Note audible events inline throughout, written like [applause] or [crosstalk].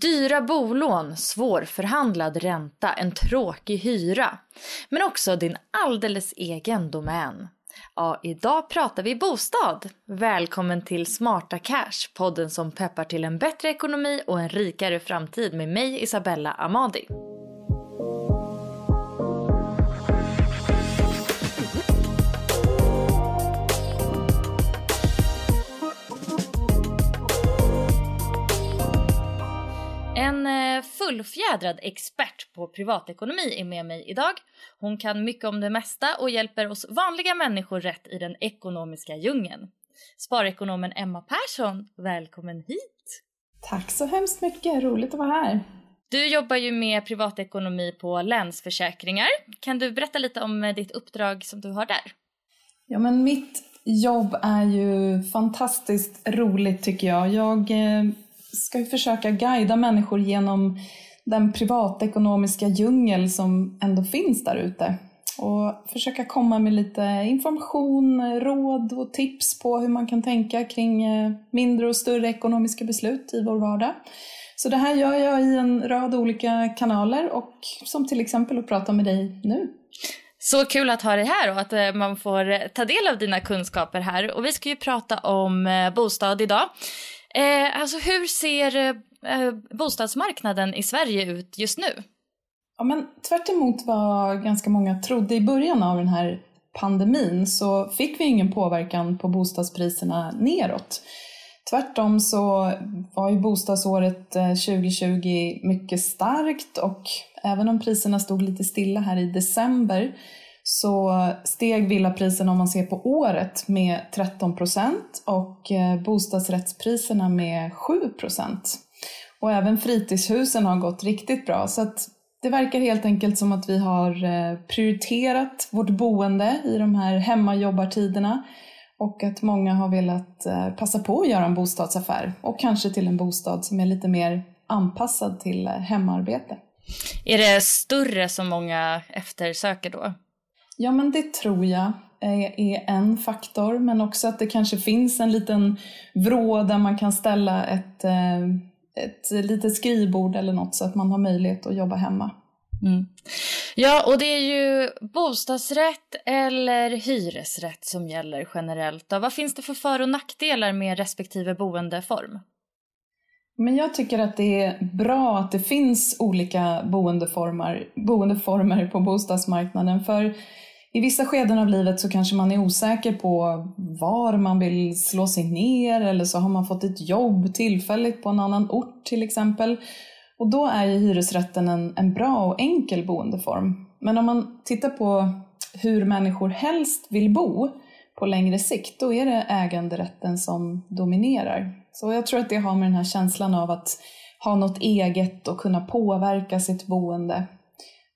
Dyra bolån, svårförhandlad ränta, en tråkig hyra. Men också din alldeles egen domän. Ja, idag pratar vi bostad. Välkommen till Smarta Cash, podden som peppar till en bättre ekonomi och en rikare framtid med mig Isabella Amadi. En eh, fullfjädrad expert på privatekonomi är med mig idag. Hon kan mycket om det mesta och hjälper oss vanliga människor rätt i den ekonomiska djungeln. Sparekonomen Emma Persson, välkommen hit! Tack så hemskt mycket, roligt att vara här. Du jobbar ju med privatekonomi på Länsförsäkringar. Kan du berätta lite om eh, ditt uppdrag som du har där? Ja, men mitt jobb är ju fantastiskt roligt tycker jag. Jag eh, ska ju försöka guida människor genom den privatekonomiska djungel som ändå finns där ute. Och försöka komma med lite information, råd och tips på hur man kan tänka kring eh, mindre och större ekonomiska beslut i vår vardag. Så det här gör jag i en rad olika kanaler och som till exempel att prata med dig nu. Så kul att ha dig här och att eh, man får ta del av dina kunskaper här. Och vi ska ju prata om eh, bostad idag. Eh, alltså hur ser eh, eh, bostadsmarknaden i Sverige ut just nu? Ja, men tvärt vad ganska många trodde i början av den här pandemin så fick vi ingen påverkan på bostadspriserna neråt. Tvärtom så var ju bostadsåret eh, 2020 mycket starkt och även om priserna stod lite stilla här i december så steg villapriserna om man ser på året med 13 procent och eh, bostadsrättspriserna med 7 procent. Och även fritidshusen har gått riktigt bra så att det verkar helt enkelt som att vi har eh, prioriterat vårt boende i de här hemmajobbartiderna och att många har velat eh, passa på att göra en bostadsaffär och kanske till en bostad som är lite mer anpassad till hemarbete. Är det större som många eftersöker då? Ja, men det tror jag är en faktor, men också att det kanske finns en liten vrå där man kan ställa ett, eh, ett litet skrivbord eller något så att man har möjlighet att jobba hemma. Mm. Ja, och det är ju bostadsrätt eller hyresrätt som gäller generellt. Då. Vad finns det för för och nackdelar med respektive boendeform? Men jag tycker att det är bra att det finns olika boendeformer, boendeformer på bostadsmarknaden. För i vissa skeden av livet så kanske man är osäker på var man vill slå sig ner eller så har man fått ett jobb tillfälligt på en annan ort till exempel. Och då är ju hyresrätten en, en bra och enkel boendeform. Men om man tittar på hur människor helst vill bo på längre sikt, då är det äganderätten som dominerar. Så jag tror att det har med den här känslan av att ha något eget och kunna påverka sitt boende.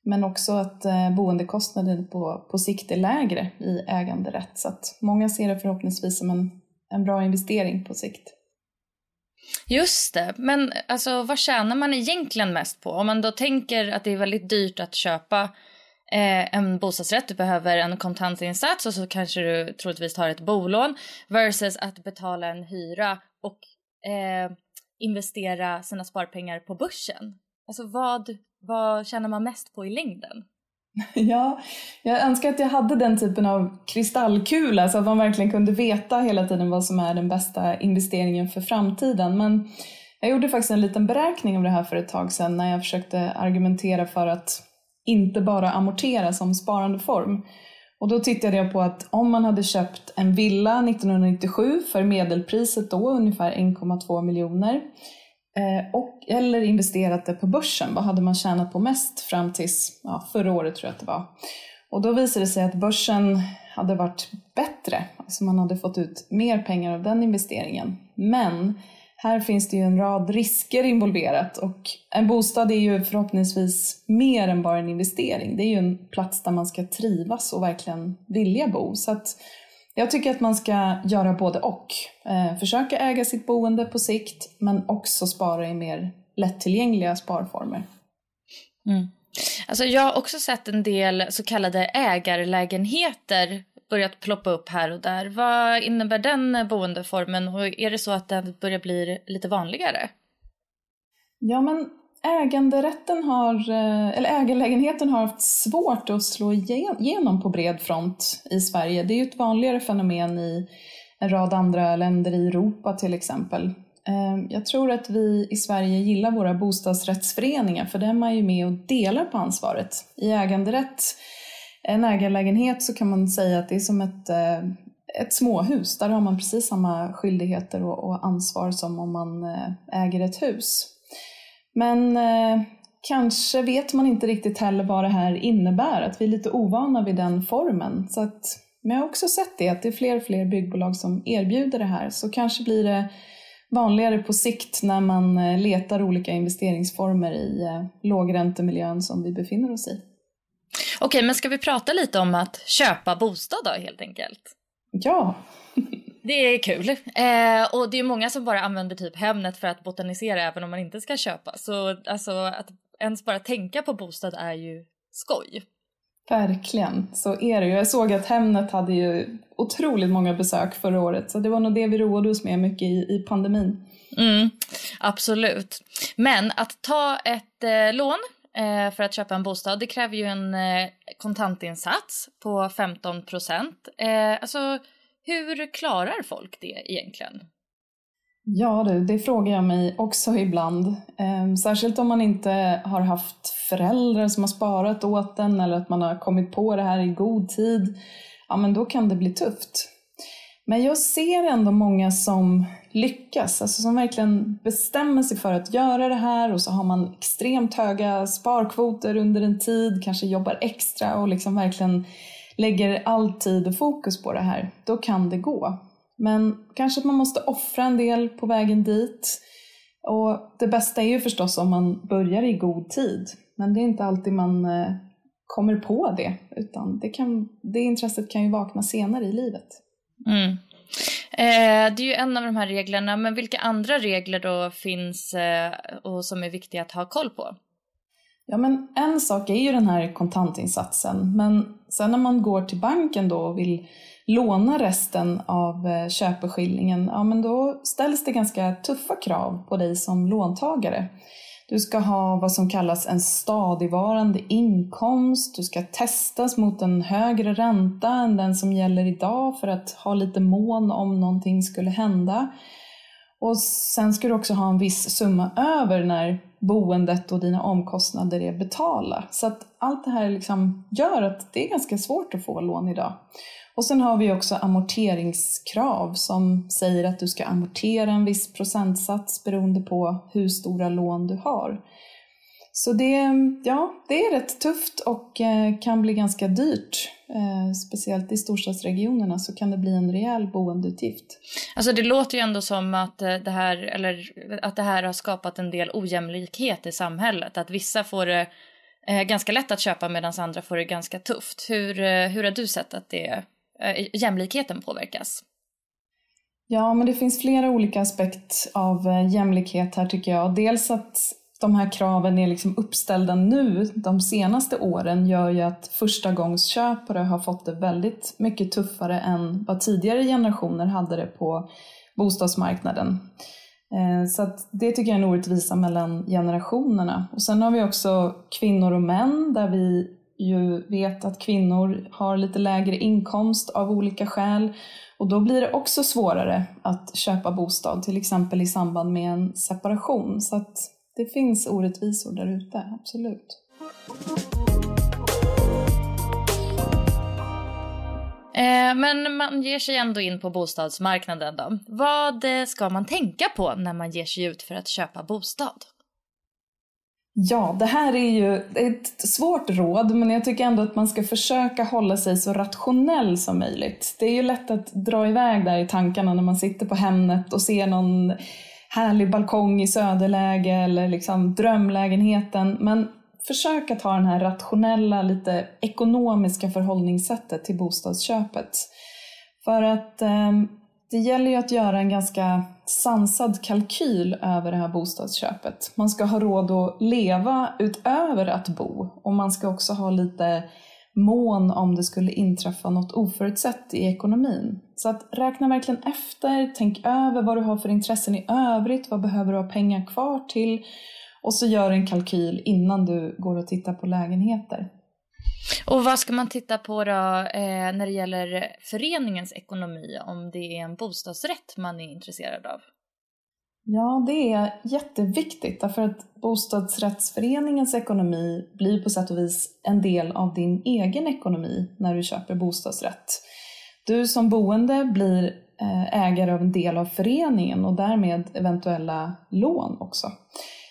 Men också att eh, boendekostnaden på, på sikt är lägre i äganderätt. Så att många ser det förhoppningsvis som en, en bra investering på sikt. Just det, men alltså, vad tjänar man egentligen mest på? Om man då tänker att det är väldigt dyrt att köpa eh, en bostadsrätt, du behöver en kontantinsats och så kanske du troligtvis tar ett bolån versus att betala en hyra och eh, investera sina sparpengar på börsen. Alltså vad, vad tjänar man mest på i längden? [laughs] Ja, jag önskar att jag hade den typen av kristallkula så att man verkligen kunde veta hela tiden vad som är den bästa investeringen för framtiden. Men jag gjorde faktiskt en liten beräkning av det här för ett tag sedan när jag försökte argumentera för att inte bara amortera som sparandeform. Och då tittade jag på att om man hade köpt en villa 1997 för medelpriset då ungefär 1,2 miljoner Eh, och, eller investerat det på börsen. Vad hade man tjänat på mest fram tills ja, förra året tror jag att det var. Och då visade det sig att börsen hade varit bättre. Alltså man hade fått ut mer pengar av den investeringen. Men här finns det ju en rad risker involverat och en bostad är ju förhoppningsvis mer än bara en investering. Det är ju en plats där man ska trivas och verkligen vilja bo. Så att jag tycker att man ska göra både och. Eh, försöka äga sitt boende på sikt men också spara i mer lättillgängliga sparformer. Mm. Alltså jag har också sett en del så kallade ägarlägenheter börjat ploppa upp här och där. Vad innebär den boendeformen och är det så att den börjar bli lite vanligare? Ja, men äganderätten har, eh, eller ägarlägenheten har haft svårt att slå igenom på bred front i Sverige. Det är ju ett vanligare fenomen i en rad andra länder i Europa till exempel. Ehm, jag tror att vi i Sverige gillar våra bostadsrättsföreningar för där är ju med och delar på ansvaret. I äganderätt, en ägarlägenhet så kan man säga att det är som ett, eh, ett småhus. Där har man precis samma skyldigheter och ansvar som om man eh, äger ett hus. Men eh, kanske vet man inte riktigt heller vad det här innebär, att vi är lite ovana vid den formen. Så att, men jag har också sett det, att det är fler och fler byggbolag som erbjuder det här. Så kanske blir det vanligare på sikt när man eh, letar olika investeringsformer i eh, lågräntemiljön som vi befinner oss i. Okej, men ska vi prata lite om att köpa bostad då helt enkelt? Ja. Det är kul. Eh, och det är många som bara använder typ Hemnet för att botanisera även om man inte ska köpa. Så alltså att ens bara tänka på bostad är ju skoj. Verkligen, så är det ju. Jag såg att Hemnet hade ju otroligt många besök förra året så det var nog det vi roade oss med mycket i, i pandemin. Mm, absolut. Men att ta ett eh, lån eh, för att köpa en bostad det kräver ju en eh, kontantinsats på 15 procent. Eh, alltså hur klarar folk det egentligen? Ja du, det frågar jag mig också ibland. Ehm, särskilt om man inte har haft föräldrar som har sparat åt en eller att man har kommit på det här i god tid. Ja, men då kan det bli tufft. Men jag ser ändå många som lyckas, alltså som verkligen bestämmer sig för att göra det här och så har man extremt höga sparkvoter under en tid, kanske jobbar extra och liksom verkligen lägger all tid och fokus på det här, då kan det gå. Men kanske att man måste offra en del på vägen dit. Och det bästa är ju förstås om man börjar i god tid. Men det är inte alltid man eh, kommer på det, utan det, kan, det intresset kan ju vakna senare i livet. Mm. Eh, det är ju en av de här reglerna, men vilka andra regler då finns eh, och som är viktiga att ha koll på? Ja, men en sak är ju den här kontantinsatsen, men sen när man går till banken då och vill låna resten av eh, köpeskillingen, ja men då ställs det ganska tuffa krav på dig som låntagare. Du ska ha vad som kallas en stadigvarande inkomst, du ska testas mot en högre ränta än den som gäller idag för att ha lite mån om någonting skulle hända. Och sen ska du också ha en viss summa över när boendet och dina omkostnader är betalda. Så att allt det här liksom gör att det är ganska svårt att få lån idag. Och sen har vi också amorteringskrav som säger att du ska amortera en viss procentsats beroende på hur stora lån du har. Så det, ja, det är rätt tufft och eh, kan bli ganska dyrt. Eh, speciellt i storstadsregionerna så kan det bli en rejäl boendeutgift. Alltså det låter ju ändå som att eh, det här, eller, att det här har skapat en del ojämlikhet i samhället. Att vissa får det ganska lätt att köpa medan andra får det ganska tufft. Hur, hur har du sett att det, jämlikheten påverkas? Ja, men det finns flera olika aspekter av jämlikhet här tycker jag. Dels att de här kraven är liksom uppställda nu de senaste åren gör ju att förstagångsköpare har fått det väldigt mycket tuffare än vad tidigare generationer hade det på bostadsmarknaden. Eh, så att det tycker jag är en orättvisa mellan generationerna. Och sen har vi också kvinnor och män där vi ju vet att kvinnor har lite lägre inkomst av olika skäl och då blir det också svårare att köpa bostad, till exempel i samband med en separation. Så att det finns orättvisor där ute, absolut. Eh, men man ger sig ändå in på bostadsmarknaden då. Vad eh, ska man tänka på när man ger sig ut för att köpa bostad? Ja, det här är ju ett svårt råd, men jag tycker ändå att man ska försöka hålla sig så rationell som möjligt. Det är ju lätt att dra iväg där i tankarna när man sitter på Hemnet och ser någon härlig balkong i söderläge eller liksom drömlägenheten. Men försök att ha den här rationella, lite ekonomiska förhållningssättet till bostadsköpet. För att eh, det gäller ju att göra en ganska sansad kalkyl över det här bostadsköpet. Man ska ha råd att leva utöver att bo och man ska också ha lite mån om det skulle inträffa något oförutsett i ekonomin. Så att räkna verkligen efter, tänk över vad du har för intressen i övrigt, vad behöver du ha pengar kvar till och så gör en kalkyl innan du går och tittar på lägenheter. Och vad ska man titta på då eh, när det gäller föreningens ekonomi om det är en bostadsrätt man är intresserad av? Ja, det är jätteviktigt därför att bostadsrättsföreningens ekonomi blir på sätt och vis en del av din egen ekonomi när du köper bostadsrätt. Du som boende blir eh, ägare av en del av föreningen och därmed eventuella lån också.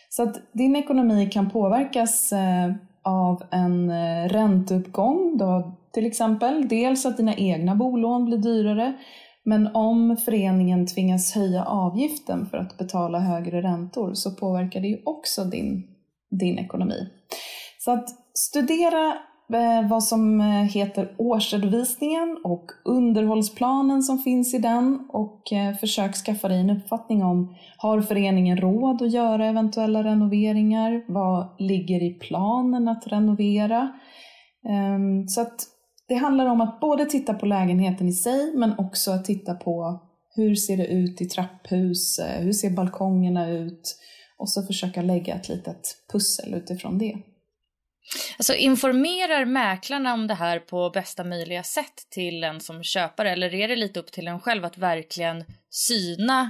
Så att din ekonomi kan påverkas eh, av en eh, ränteuppgång. Då till exempel dels att dina egna bolån blir dyrare men om föreningen tvingas höja avgiften för att betala högre räntor så påverkar det ju också din, din ekonomi. Så att studera eh, vad som eh, heter årsredovisningen och underhållsplanen som finns i den och eh, försök skaffa dig en uppfattning om har föreningen råd att göra eventuella renoveringar? Vad ligger i planen att renovera? Ehm, så att det handlar om att både titta på lägenheten i sig men också att titta på hur ser det ut i trapphus, hur ser balkongerna ut och så försöka lägga ett litet pussel utifrån det. Alltså informerar mäklarna om det här på bästa möjliga sätt till en som köpare eller är det lite upp till en själv att verkligen syna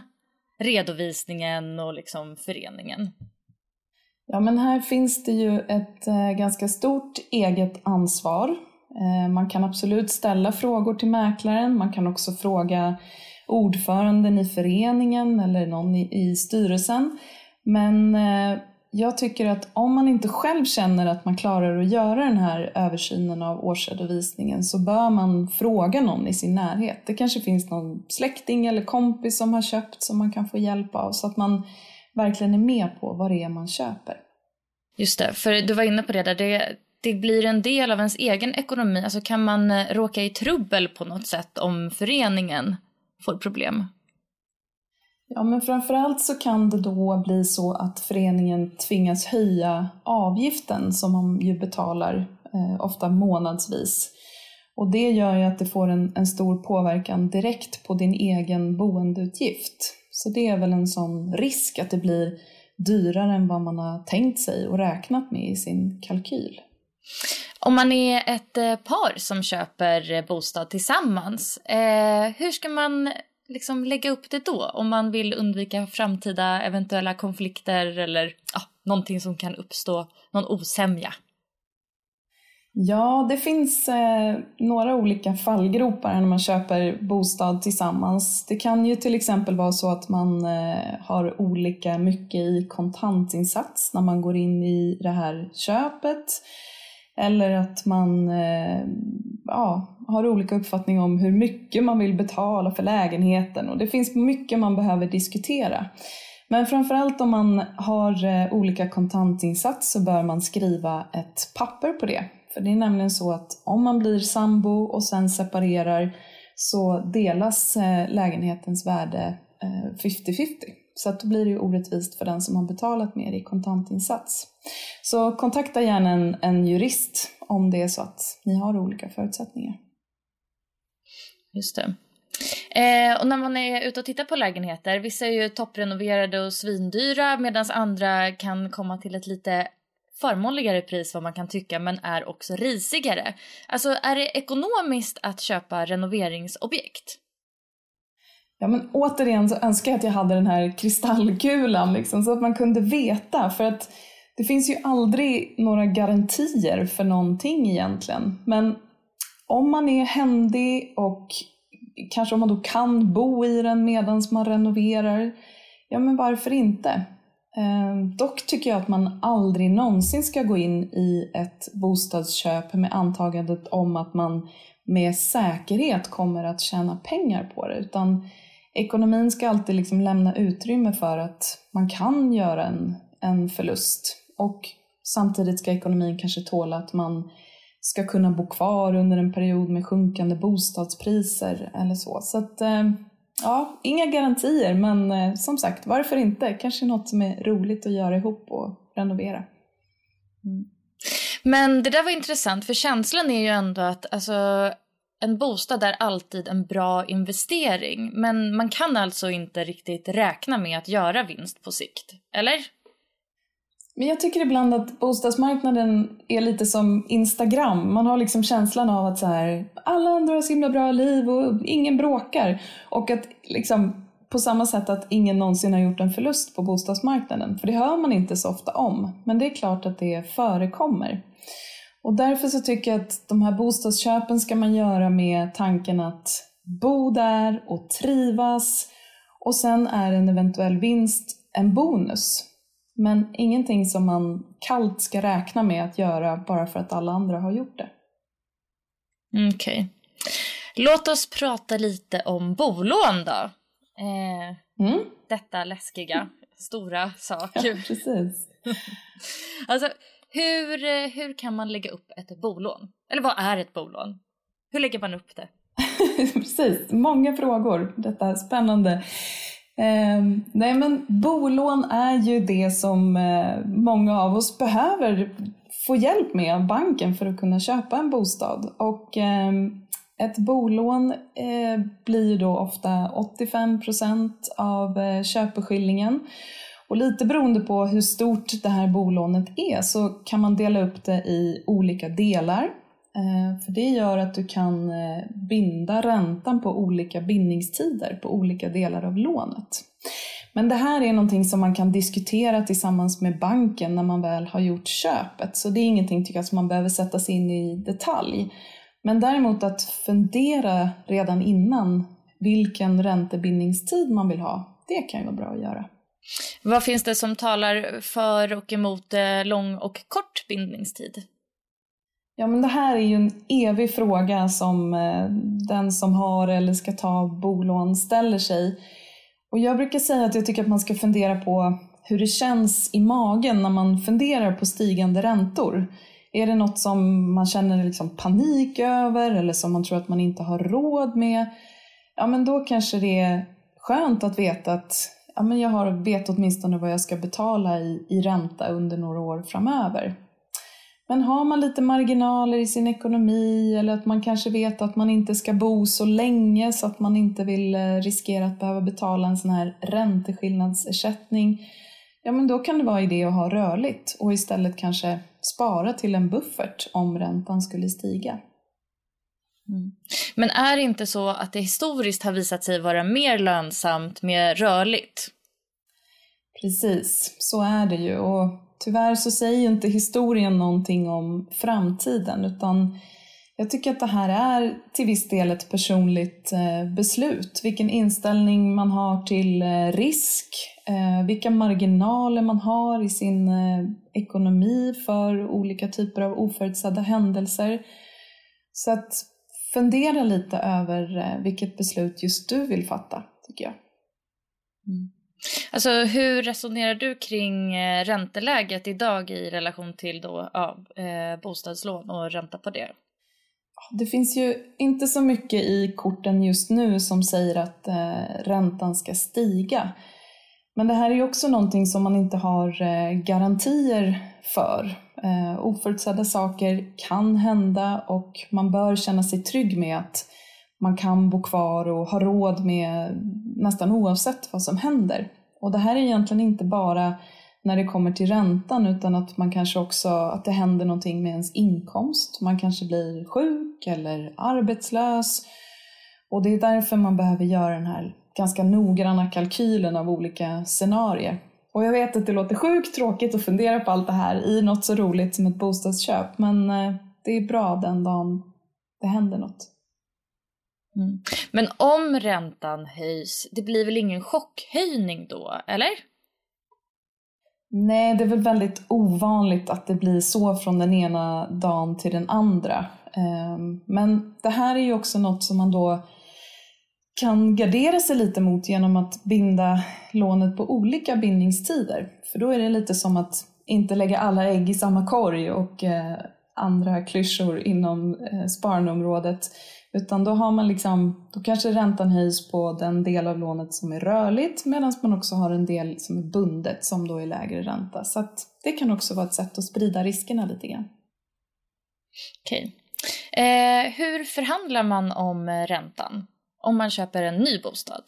redovisningen och liksom föreningen? Ja men här finns det ju ett eh, ganska stort eget ansvar Eh, Eh, man kan absolut ställa frågor till mäklaren. Man kan också fråga ordföranden i föreningen eller någon i, styrelsen. Men eh, jag tycker att om man inte själv känner att man klarar att göra den här översynen av årsredovisningen så bör man fråga någon i sin närhet. Det kanske finns någon släkting eller kompis som har köpt som man kan få hjälp av så att man verkligen är med på vad det är man köper. Just det, för du var inne på det där. Det, det blir en del av ens egen ekonomi. Alltså kan man eh, råka i trubbel på något sätt om föreningen får problem? Ja, men framförallt så kan det då bli så att föreningen tvingas höja avgiften som man ju betalar eh, ofta månadsvis. Och det gör ju att det får en, en stor påverkan direkt på din egen boendeutgift. Så det är väl en sån risk att det blir dyrare än vad man har tänkt sig och räknat med i sin kalkyl. Om man är ett eh, par som köper eh, bostad tillsammans, eh, hur ska man liksom lägga upp det då? Om man vill undvika framtida eventuella konflikter eller ja, någonting som kan uppstå, någon osämja? Ja, det finns eh, några olika fallgropar när man köper bostad tillsammans. Det kan ju till exempel vara så att man eh, har olika mycket i kontantinsats när man går in i det här köpet. Eller att man eh, ja, har olika uppfattning om hur mycket man vill betala för lägenheten. Och det finns mycket man behöver diskutera. Men framförallt om man har eh, olika kontantinsats så bör man skriva ett papper på det. För det är nämligen så att om man blir sambo och sen separerar så delas eh, lägenhetens värde Eh, 50-50. Så att då blir det ju orättvist för den som har betalat mer i kontantinsats. Så kontakta gärna en, en jurist om det är så att ni har olika förutsättningar. Just det. Eh, och när man är ute och tittar på lägenheter, vissa är ju topprenoverade och svindyra medan andra kan komma till ett lite förmånligare pris vad man kan tycka men är också risigare. Alltså är det ekonomiskt att köpa renoveringsobjekt? Ja men återigen så önskar jag att jag hade den här kristallkulan liksom, så att man kunde veta för att det finns ju aldrig några garantier för någonting egentligen. Men om man är händig och kanske om man då kan bo i den medan man renoverar, ja men varför inte? Eh, dock tycker jag att man aldrig någonsin ska gå in i ett bostadsköp med antagandet om att man med säkerhet kommer att tjäna pengar på det. Utan ekonomin ska alltid liksom lämna utrymme för att man kan göra en, en förlust. Och samtidigt ska ekonomin kanske tåla att man ska kunna bo kvar under en period med sjunkande bostadspriser eller så. Så att, eh, ja, inga garantier men eh, som sagt, varför inte? Kanske något som är roligt att göra ihop och renovera. Mm. Men det där var intressant för känslan är ju ändå att alltså, en bostad är alltid en bra investering. Men man kan alltså inte riktigt räkna med att göra vinst på sikt, eller? Men jag tycker ibland att bostadsmarknaden är lite som Instagram. Man har liksom känslan av att så här, alla andra har så himla bra liv och ingen bråkar. Och att liksom, på samma sätt att ingen någonsin har gjort en förlust på bostadsmarknaden. För det hör man inte så ofta om. Men det är klart att det förekommer. Och därför så tycker jag att de här bostadsköpen ska man göra med tanken att bo där och trivas. Och sen är en eventuell vinst en bonus. Men ingenting som man kallt ska räkna med att göra bara för att alla andra har gjort det. Okej. Okay. Låt oss prata lite om bolån då. Eh, mm. Detta läskiga, stora sak. Ja, precis. [laughs] alltså, hur, eh, hur kan man lägga upp ett bolån? Eller vad är ett bolån? Hur lägger man upp det? [laughs] precis, många frågor. Detta är spännande Eh, nej men bolån är ju det som eh, många av oss behöver få hjälp med av banken för att kunna köpa en bostad. Och eh, ett bolån eh, blir då ofta 85% av eh, köpeskillingen. Och lite beroende på hur stort det här bolånet är så kan man dela upp det i olika delar. Eh, för det gör att du kan eh, binda räntan på olika bindningstider på olika delar av lånet. Men det här är någonting som man kan diskutera tillsammans med banken när man väl har gjort köpet. Så det är ingenting tycker jag, som man behöver sätta sig in i detalj. Men däremot att fundera redan innan vilken räntebindningstid man vill ha, det kan ju vara bra att göra. Vad finns det som talar för och emot eh, lång och kort bindningstid? Ja, men det här är ju en evig fråga som eh, den som har eller ska ta bolån ställer sig. Och jag brukar säga att jag tycker att man ska fundera på hur det känns i magen när man funderar på stigande räntor. Är det något som man känner liksom panik över eller som man tror att man inte har råd med? Ja, men då kanske det är skönt att veta att ja, men jag har, vet åtminstone vad jag ska betala i, i ränta under några år framöver. Men har man lite marginaler i sin ekonomi eller att man kanske vet att man inte ska bo så länge så att man inte vill eh, riskera att behöva betala en sån här ränteskillnadsersättning. Ja, men då kan det vara idé att ha rörligt och istället kanske spara till en buffert om räntan skulle stiga. Mm. Men är det inte så att det historiskt har visat sig vara mer lönsamt med rörligt? Precis, så är det ju. Och tyvärr så säger inte historien någonting om framtiden utan jag tycker att det här är till viss del ett personligt eh, beslut. Vilken inställning man har till eh, risk, eh, vilka marginaler man har i sin ekonomi för olika typer av oförutsedda händelser. Så att fundera lite över vilket beslut just du vill fatta, tycker jag. Mm. Alltså hur resonerar du kring ränteläget idag i relation till då, ja, bostadslån och ränta på det? Det finns ju inte så mycket i korten just nu som säger att eh, räntan ska stiga. Men det här är ju också någonting som man inte har eh, garantier för. Eh, oförutsedda saker kan hända och man bör känna sig trygg med att man kan bo kvar och ha råd med nästan oavsett vad som händer. Och det här är egentligen inte bara när det kommer till räntan utan att man kanske också, att det händer någonting med ens inkomst. Man kanske blir sjuk eller arbetslös. Och det är därför man behöver göra den här ganska noggranna kalkylen av olika scenarier. Och jag vet att det låter sjukt tråkigt att fundera på allt det här i något så roligt som ett bostadsköp, men eh, det är bra den dagen det händer något. Mm. Men om räntan höjs, det blir väl ingen chockhöjning då, eller? Nej, det är väl väldigt ovanligt att det blir så från den ena dagen till den andra. Ehm, men det här är ju också något som man då kan gardera sig lite mot genom att binda lånet på olika bindningstider. För då är det lite som att inte lägga alla ägg i samma korg och eh, andra klyschor inom eh, utan då har man liksom, då kanske räntan höjs på den del av lånet som är rörligt medan man också har en del som är bundet som då är lägre ränta. Så att det kan också vara ett sätt att sprida riskerna lite grann. Okej. Okay. Eh, hur förhandlar man om eh, räntan om man köper en ny bostad?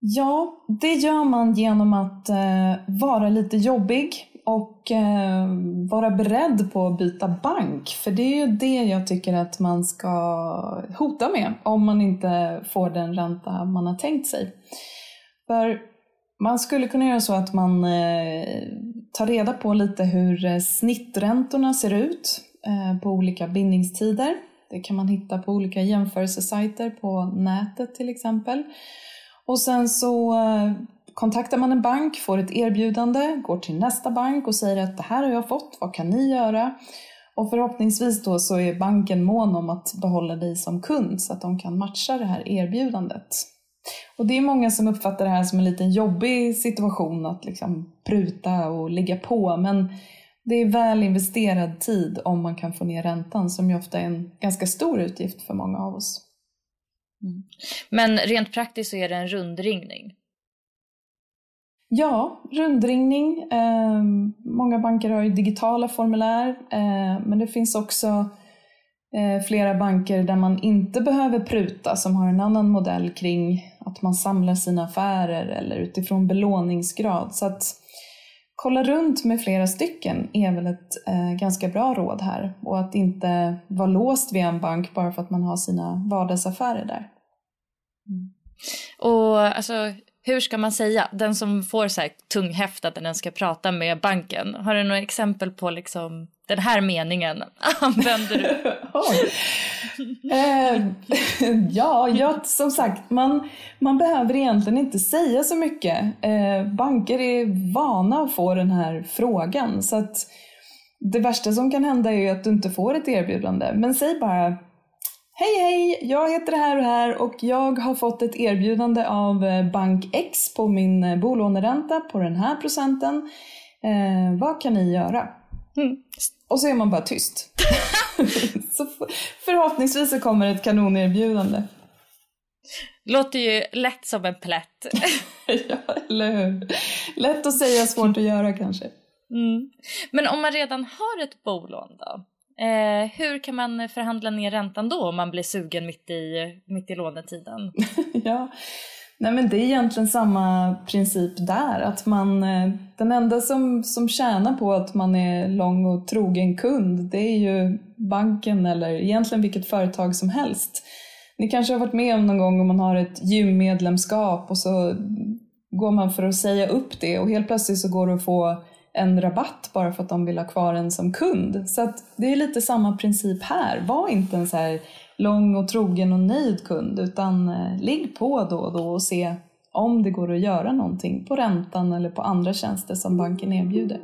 Ja, det gör man genom att eh, vara lite jobbig och eh, vara beredd på att byta bank. För det är ju det jag tycker att man ska hota med om man inte får den ränta man har tänkt sig. För man skulle kunna göra så att man eh, tar reda på lite hur eh, snitträntorna ser ut eh, på olika bindningstider. Det kan man hitta på olika jämförelsesajter på nätet till exempel. Och sen så eh, kontaktar man en bank, får ett erbjudande, går till nästa bank och säger att det här har jag fått, vad kan ni göra? Och förhoppningsvis då så är banken mån om att behålla dig som kund så att de kan matcha det här erbjudandet. Och det är många som uppfattar det här som en liten jobbig situation att liksom pruta och ligga på men det är väl investerad tid om man kan få ner räntan som ju ofta är en ganska stor utgift för många av oss. Mm. Men rent praktiskt så är det en rundringning? Ja, rundringning. Eh, många banker har ju digitala formulär, eh, men det finns också eh, flera banker där man inte behöver pruta, som har en annan modell kring att man samlar sina affärer eller utifrån belåningsgrad. Så att kolla runt med flera stycken är väl ett eh, ganska bra råd här. Och att inte vara låst vid en bank bara för att man har sina vardagsaffärer där. Mm. Och alltså hur ska man säga, den som får så här tunghäftat när den ska prata med banken. Har du några exempel på liksom den här meningen använder du? [laughs] eh, ja, ja, som sagt, man, man behöver egentligen inte säga så mycket. Eh, banker är vana att få den här frågan. Så att det värsta som kan hända är att du inte får ett erbjudande. Men säg bara Hej hej! Jag heter det här och här och jag har fått ett erbjudande av eh, Bank X på min eh, bolåneränta på den här procenten. Eh, vad kan ni göra? Mm. Och så är man bara tyst. [laughs] så förhoppningsvis så kommer ett kanonerbjudande. Låter ju lätt som en plätt. [laughs] ja, eller hur? Lätt att säga, svårt att göra kanske. Mm. Men om man redan har ett bolån då? Eh, hur kan man förhandla ner räntan då om man blir sugen mitt i, mitt i lånetiden? [laughs] ja, Nej, men det är egentligen samma princip där. Att man, eh, den enda som, som tjänar på att man är lång och trogen kund, det är ju banken eller egentligen vilket företag som helst. Ni kanske har varit med om någon gång om man har ett gymmedlemskap och så går man för att säga upp det och helt plötsligt så går det att få en rabatt bara för att de vill ha kvar en som kund. Så att det är lite samma princip här. Var inte en så här lång och trogen och nöjd kund utan eh, ligg på då och då och se om det går att göra någonting på räntan eller på andra tjänster som banken erbjuder.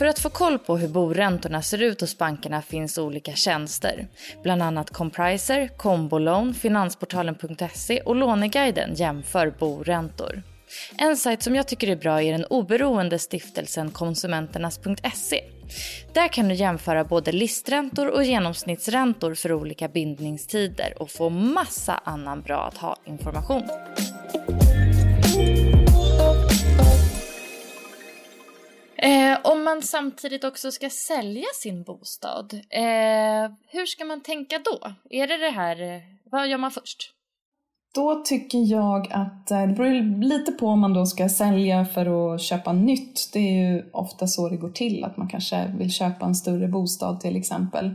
För att få koll på hur boräntorna ser ut hos bankerna finns olika tjänster. Bland annat Compriser, Combolån, Finansportalen.se och Låneguiden jämför boräntor. En sajt som jag tycker är bra är den oberoende stiftelsen Konsumenternas.se. Där kan du jämföra både listräntor och genomsnittsräntor för olika bindningstider och få massa annan bra att ha information. Eh, om man samtidigt också ska sälja sin bostad, eh, hur ska man tänka då? Är det det här, eh, vad gör man först? Då tycker jag att eh, det beror lite på om man då ska sälja för att köpa nytt. Det är ju ofta så det går till, att man kanske vill köpa en större bostad till exempel.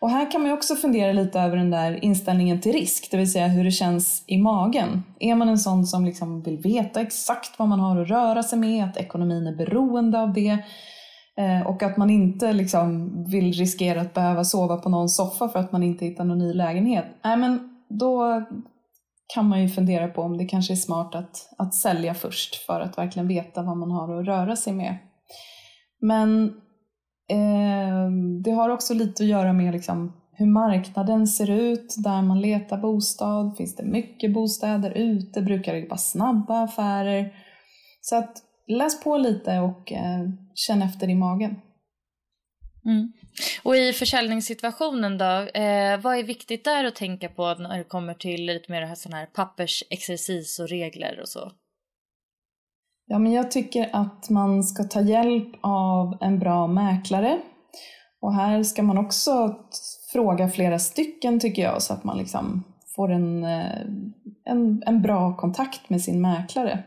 Och här kan man ju också fundera lite över den där inställningen till risk, det vill säga hur det känns i magen. Är man en sån som liksom vill veta exakt vad man har att röra sig med, att ekonomin är beroende av det eh, och att man inte liksom vill riskera att behöva sova på någon soffa för att man inte hittar någon ny lägenhet. Nej, men då kan man ju fundera på om det kanske är smart att, att sälja först för att verkligen veta vad man har att röra sig med. Men eh, det har också lite att göra med liksom hur marknaden ser ut där man letar bostad. Finns det mycket bostäder ute? Brukar det vara snabba affärer? Så att läs på lite och eh, känn efter i magen. Mm. Och i försäljningssituationen då, eh, vad är viktigt där att tänka på när det kommer till lite mer här, sån här pappersexercis och regler och så? Ja, men jag tycker att man ska ta hjälp av en bra mäklare. Och här ska man också fråga flera stycken tycker jag, så att man liksom får en, eh, en, en bra kontakt med sin mäklare.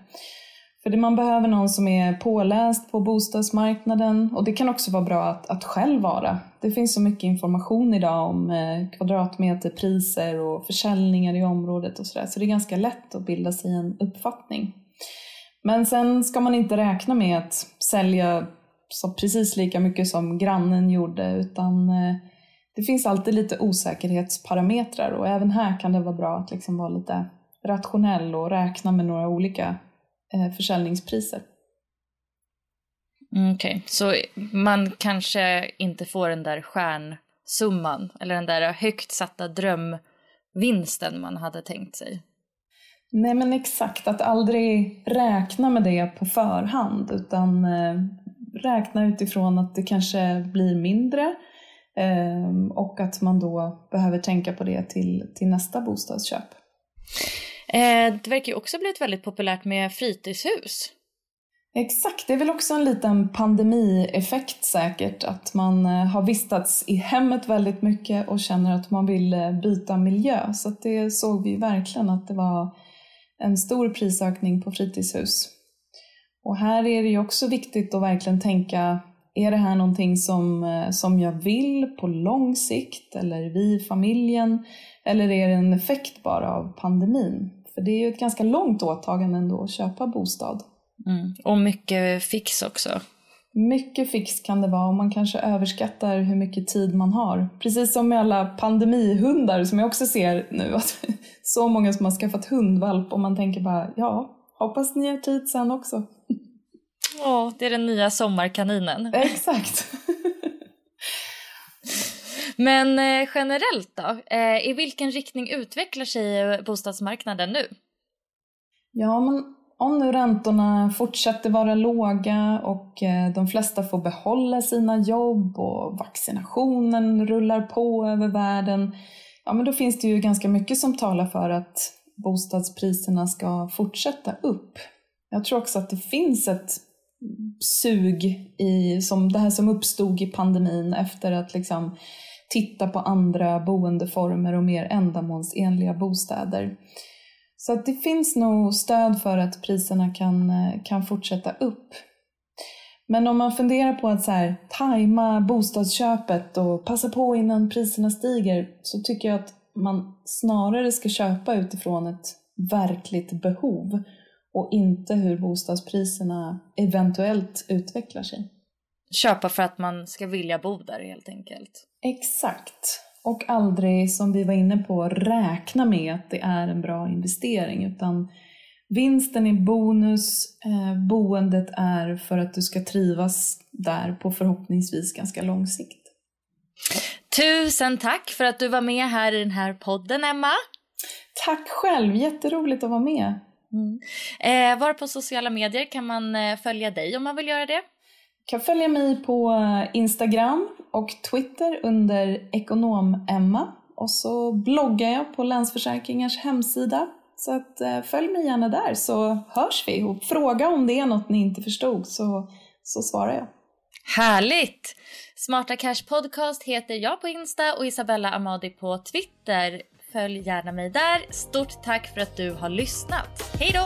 För det man behöver någon som är påläst på bostadsmarknaden och det kan också vara bra att, att själv vara. Det finns så mycket information idag om eh, kvadratmeterpriser och försäljningar i området och sådär så det är ganska lätt att bilda sig en uppfattning. Men sen ska man inte räkna med att sälja så precis lika mycket som grannen gjorde utan eh, det finns alltid lite osäkerhetsparametrar och även här kan det vara bra att liksom vara lite rationell och räkna med några olika försäljningspriser. Mm, okej, okay. så man kanske inte får den där stjärnsumman eller den där högt satta drömvinsten man hade tänkt sig? Nej men exakt, att aldrig räkna med det på förhand utan eh, räkna utifrån att det kanske blir mindre eh, och att man då behöver tänka på det till, till nästa bostadsköp. Eh, det verkar ju också blivit väldigt populärt med fritidshus. Exakt, det är väl också en liten pandemieffekt säkert att man eh, har vistats i hemmet väldigt mycket och känner att man vill eh, byta miljö. Så det såg vi verkligen att det var en stor prisökning på fritidshus. Och här är det ju också viktigt att verkligen tänka, är det här någonting som, eh, som jag vill på lång sikt eller vi i familjen? Eller är det en effekt bara av pandemin? För det är ju ett ganska långt åtagande ändå att köpa bostad. Mm. Och mycket fix också. Mycket fix kan det vara och man kanske överskattar hur mycket tid man har. Precis som med alla pandemihundar som jag också ser nu. Att [laughs] så många som har skaffat hundvalp och man tänker bara ja, hoppas ni har tid sen också. Ja, det är den nya sommarkaninen. [laughs] Exakt. Men eh, generellt då? Eh, I vilken riktning utvecklar sig eh, bostadsmarknaden nu? Ja, men om nu räntorna fortsätter vara låga och eh, de flesta får behålla sina jobb och vaccinationen rullar på över världen, ja men då finns det ju ganska mycket som talar för att bostadspriserna ska fortsätta upp. Jag tror också att det finns ett sug i, som det här som uppstod i pandemin efter att liksom titta på andra boendeformer och mer ändamålsenliga bostäder. Så att det finns nog stöd för att priserna kan, eh, kan fortsätta upp. Men om man funderar på att så här, tajma bostadsköpet och passa på innan priserna stiger så tycker jag att man snarare ska köpa utifrån ett verkligt behov och inte hur bostadspriserna eventuellt utvecklar sig. Köpa för att man ska vilja bo där helt enkelt. Exakt. Och aldrig, som vi var inne på, räkna med att det är en bra investering utan vinsten är bonus, eh, boendet är för att du ska trivas där på förhoppningsvis ganska lång sikt. Tusen tack för att du var med här i den här podden, Emma. Tack själv, jätteroligt att vara med. Mm. Eh, var på sociala medier kan man eh, följa dig om man vill göra det? Kan följa mig på Instagram och Twitter under ekonom-Emma. Och så bloggar jag på Länsförsäkringars hemsida. Så att, eh, följ mig gärna där så hörs vi. Och fråga om det är något ni inte förstod så, så svarar jag. Härligt! Smarta Cash Podcast heter jag på Insta och Isabella Amadi på Twitter. Följ gärna mig där. Stort tack för att du har lyssnat. Hej då!